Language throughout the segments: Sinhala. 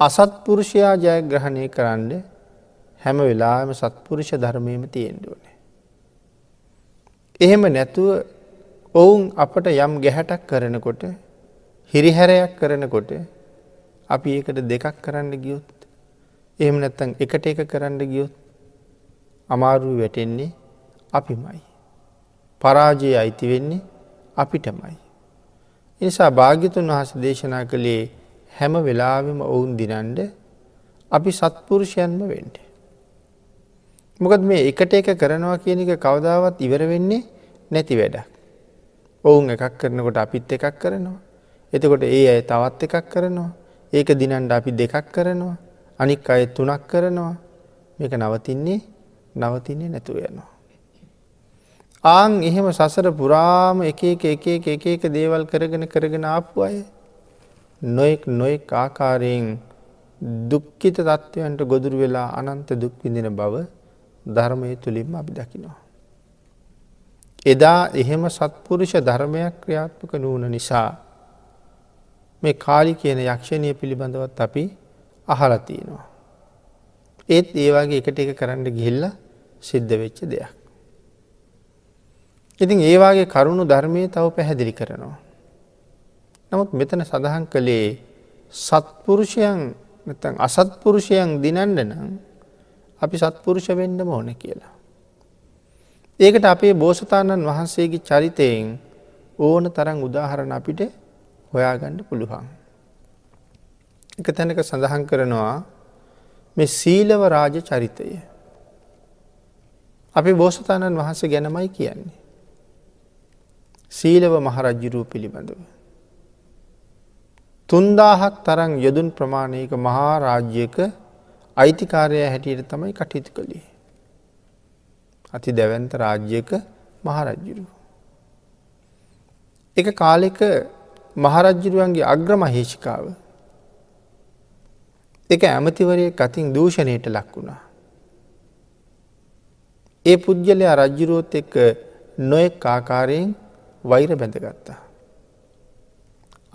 අසත්පුරුෂයා ජයග්‍රහණය කරන්න හැම වෙලාම සත්පුරුෂ ධර්මයම තියෙන්ඩුවනේ. එහෙම නැතුව ඔවුන් අපට යම් ගැහැටක් කරනකොට හිරිහැරයක් කරනකොට අපි ඒකට දෙකක් කරන්න ගියොත්. එහෙම නැත්තං එකට එක කරන්න ගියොත් අමාරුව වැටෙන්නේ අපිමයි. පරාජය අයිති වෙන්නේ අපිටමයි. එනිසා භාග්‍යතුන් වහස දේශනා කළේ හැම වෙලාවෙම ඔවුන් දිනන්ඩ අපි සත්පුරුෂයන්ම වෙන්ට. මොකද මේ එකට එක කරනවා කියන එක කවදාවත් ඉවර වෙන්නේ නැති වැඩ. ඔවුන් එකක් කරනකොට අපිත් එකක් කරනවා. එතකොට ඒ අය තවත් එකක් කරනවා. ඒක දිනන්ඩ අපි දෙකක් කරනවා. අනික් අය තුනක් කරනවා. මේක නවතින්නේ නවතින්නේ නැතුව යනවා. ආං එහෙම සසර පුරාම එක එක එක එක එක එක දේවල් කරගෙන කරගෙන ආපු අය නොයෙක් නොයෙක් ආකාරයෙන් දුක්කිත තත්ත්වයන්ට ගොදුරු වෙලා අනන්ත දුක් විඳින බව ධර්මය තුළින්ම අපි දකිනවා. එදා එහෙම සත්පුරුෂ ධර්මයක් ක්‍රියාත්මක නූන නිසා මේ කාලි කියන යක්ෂණය පිළිබඳවත් අපි අහලතියෙනවා. ඒත් ඒවාගේ එකට එක කරන්න ගිහිල්ල සිද්ධ වෙච්ච දෙයක්. ඉතින් ඒවාගේ කරුණු ධර්මය තව පැහැදිලි කරනවා. නමුත් මෙතන සඳහන් කළේ සත්පුරුෂයන් අසත්පුරුෂයන් දිනන්ඩ නම් අපි සත්පුරුෂ වෙන්ඩම ඕන කියලා. ඒකට අපේ බෝසතාණන් වහන්සේගේ චරිතයෙන් ඕන තරන් උදාහරණ අපිට හොයාගණ්ඩ පුළුවන්. එක තැනක සඳහන් කරනවා මේ සීලව රාජ චරිතය. අපි බෝසතාණන් වහන්ස ගැනමයි කියන්නේ. සීලව මහරජ්ජුරූ පිළිබඳව. තුන්දාහක් තරන් යොදුන් ප්‍රමාණයක මහා රාජ්‍යක අයිතිකාරය හැටියට තමයි කටයුතු කළේ. අති දැවන්ත රාජ්‍යක මහරජ්ජුරු. එක කාලෙක මහරජ්ජුරුවන්ගේ අග්‍ර මහේෂිකාව එක ඇමතිවරය කතින් දූෂණයට ලක් වුණා. ඒ පුද්ගලයා රජ්ජුරුවොත් එක්ක නොයෙක් ආකාරයෙන් වෛර බැඳගත්තා.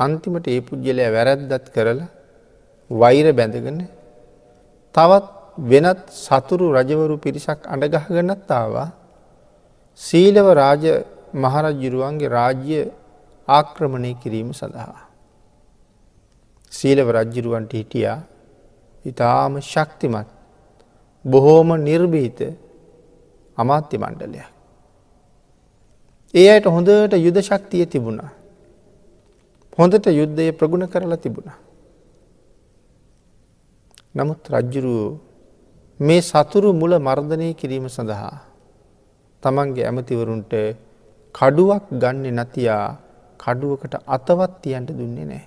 අන්තිමට ඒ පුද්ගලය වැරැද්දත් කරලා වෛර බැඳගෙන තවත් වෙනත් සතුරු රජවරු පිරිසක් අඩගහගනත් ආවා සීලව රාජ මහරජ්ජුරුවන්ගේ රාජ්‍ය ආක්‍රමණය කිරීම සඳහා. සීලව රජ්ජිරුවන්ට හිටියා ඉතාම ශක්තිමත් බොහෝම නිර්භීත අමාත්‍ය මණ්ඩලයක්. ඒ අයට හොඳට යුද ශක්තිය තිබුණා. හොඳට යුද්ධය ප්‍රගුණ කරලා තිබුණා. නමුත් රජ්ජුරුවෝ මේ සතුරු මුල මර්ධනය කිරීම සඳහා තමන්ගේ ඇමතිවරුන්ට කඩුවක් ගන්න නැතියා කඩුවකට අතවත් තියන්ට දුන්නේ නෑ.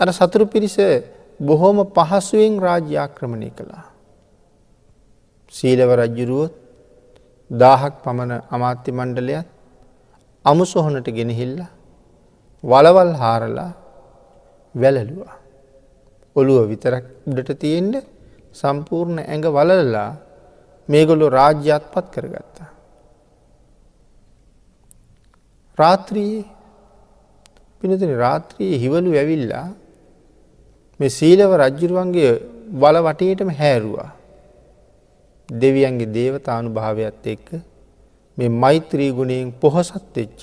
අර සතුරු පිරිස බොහෝම පහසුවෙන් රාජ්‍යාක්‍රමණය කළා. සීලව රජ්ජුරුවොත් දාහක් පමණ අමාත්‍ය මණ්ඩලයත් අමුසොහොනට ගෙනහිල්ල වලවල් හාරලා වැලලුවා. ඔළුව විතරක් උඩට තියෙන්ට සම්පූර්ණ ඇඟ වලලා මේගොලු රාජ්‍යත් පත් කරගත්තා. රාත්‍රයේ පිනතින රාත්‍රයේ හිවලු ඇවිල්ලා මේ සීලව රජ්ජුරුවන්ගේ වල වටයටම හැරුවා. දෙවියන්ගේ දේවතානු භාවයක්ත් එක්ක මේ මෛත්‍රී ගුණයෙන් පොහොසත් වෙච්ච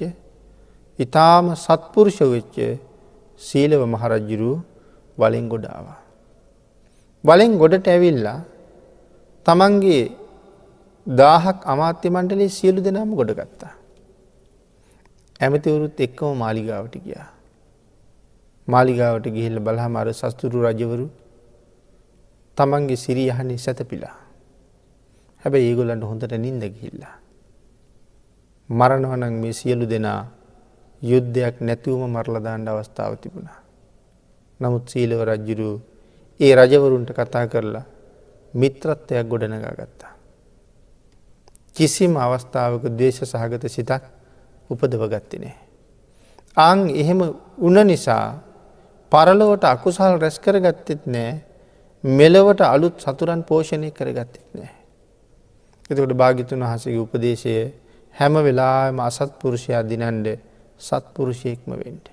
ඉතාම සත්පුරුෂ වෙච්ච සීලව මහරජ්ජුරුව වලින් ගොඩාවා. වලින් ගොඩට ඇවිල්ලා තමන්ගේ දාහක් අමාත්‍ය මණ්ඩලේ සියලු දෙනාම ගොඩ ගත්තා. ඇමතිවරුත් එක්කම මාලිගාවට ගියා. මාලිගාවට ගිහිල්ල බලහම අර සස්තුරු රජවරු තමන්ගේ සිරියහනි සැතපිලා. හැබැයි ඒගොලන්ට හොඳට නින්ද ගිහිල්ලා. මරණවනන් මේ සියලු දෙනා යුද්ධයක් නැතිවම මරලදාන්ඩ අවස්ථාව තිබුණා. නමුත් සීලව රජ්ජුරු ඒ රජවරුන්ට කතා කරලා මිත්‍රත්වයක් ගොඩනගා ගත්තා. කිසිම අවස්ථාවක දේශ සහගත සිතක් උපදව ගත්තිනේ. අං එහෙම උන නිසා පරලොවට අකුසල් රැස් කරගත්තෙත් නෑ මෙලවට අලුත් සතුරන් පෝෂණය කරගත්තෙත් නෑ. එතකොට භාගිතුන් වහසගේ උපදේශය හැම වෙලාම අසත් පුරුෂයා දිනන්ඩ සත්පුරුෂයෙක්ම වෙන්ට.